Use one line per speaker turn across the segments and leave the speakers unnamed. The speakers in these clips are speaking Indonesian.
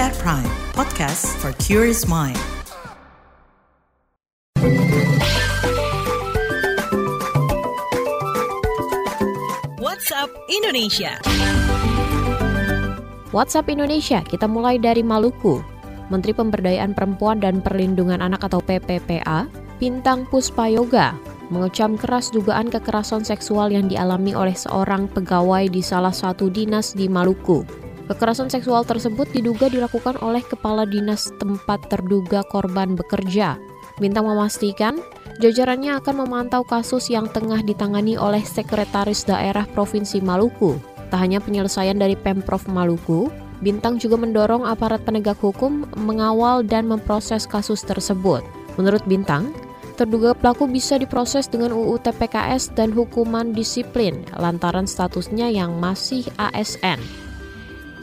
at Prime, podcast for curious mind. WhatsApp Indonesia.
WhatsApp Indonesia, kita mulai dari Maluku. Menteri Pemberdayaan Perempuan dan Perlindungan Anak atau PPPA, Bintang Puspayoga, mengecam keras dugaan kekerasan seksual yang dialami oleh seorang pegawai di salah satu dinas di Maluku. Kekerasan seksual tersebut diduga dilakukan oleh kepala dinas tempat terduga korban bekerja. Bintang memastikan jajarannya akan memantau kasus yang tengah ditangani oleh Sekretaris Daerah Provinsi Maluku. Tak hanya penyelesaian dari Pemprov Maluku, Bintang juga mendorong aparat penegak hukum mengawal dan memproses kasus tersebut. Menurut Bintang, terduga pelaku bisa diproses dengan UU TPKS dan hukuman disiplin lantaran statusnya yang masih ASN.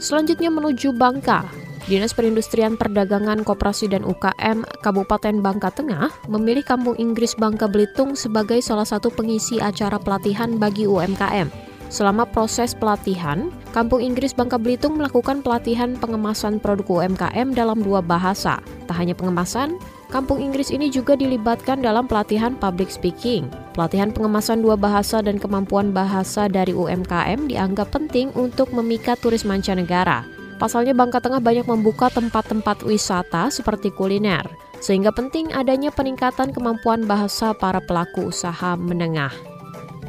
Selanjutnya menuju Bangka. Dinas Perindustrian Perdagangan Koperasi dan UKM Kabupaten Bangka Tengah memilih Kampung Inggris Bangka Belitung sebagai salah satu pengisi acara pelatihan bagi UMKM. Selama proses pelatihan, Kampung Inggris Bangka Belitung melakukan pelatihan pengemasan produk UMKM dalam dua bahasa. Tak hanya pengemasan, Kampung Inggris ini juga dilibatkan dalam pelatihan public speaking. Pelatihan pengemasan dua bahasa dan kemampuan bahasa dari UMKM dianggap penting untuk memikat turis mancanegara. Pasalnya Bangka Tengah banyak membuka tempat-tempat wisata seperti kuliner, sehingga penting adanya peningkatan kemampuan bahasa para pelaku usaha menengah.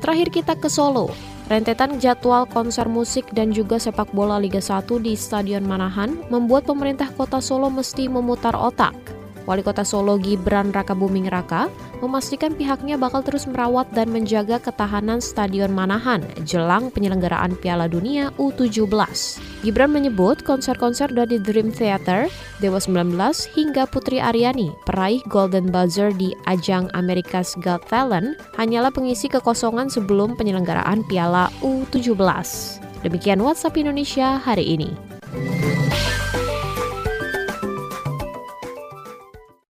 Terakhir kita ke Solo. Rentetan jadwal konser musik dan juga sepak bola Liga 1 di Stadion Manahan membuat pemerintah kota Solo mesti memutar otak Wali Kota Solo Gibran Raka Buming Raka memastikan pihaknya bakal terus merawat dan menjaga ketahanan Stadion Manahan jelang penyelenggaraan Piala Dunia U17. Gibran menyebut konser-konser dari Dream Theater, Dewa 19 hingga Putri Aryani peraih Golden Buzzer di ajang America's Got Talent hanyalah pengisi kekosongan sebelum penyelenggaraan Piala U17. Demikian WhatsApp Indonesia hari ini.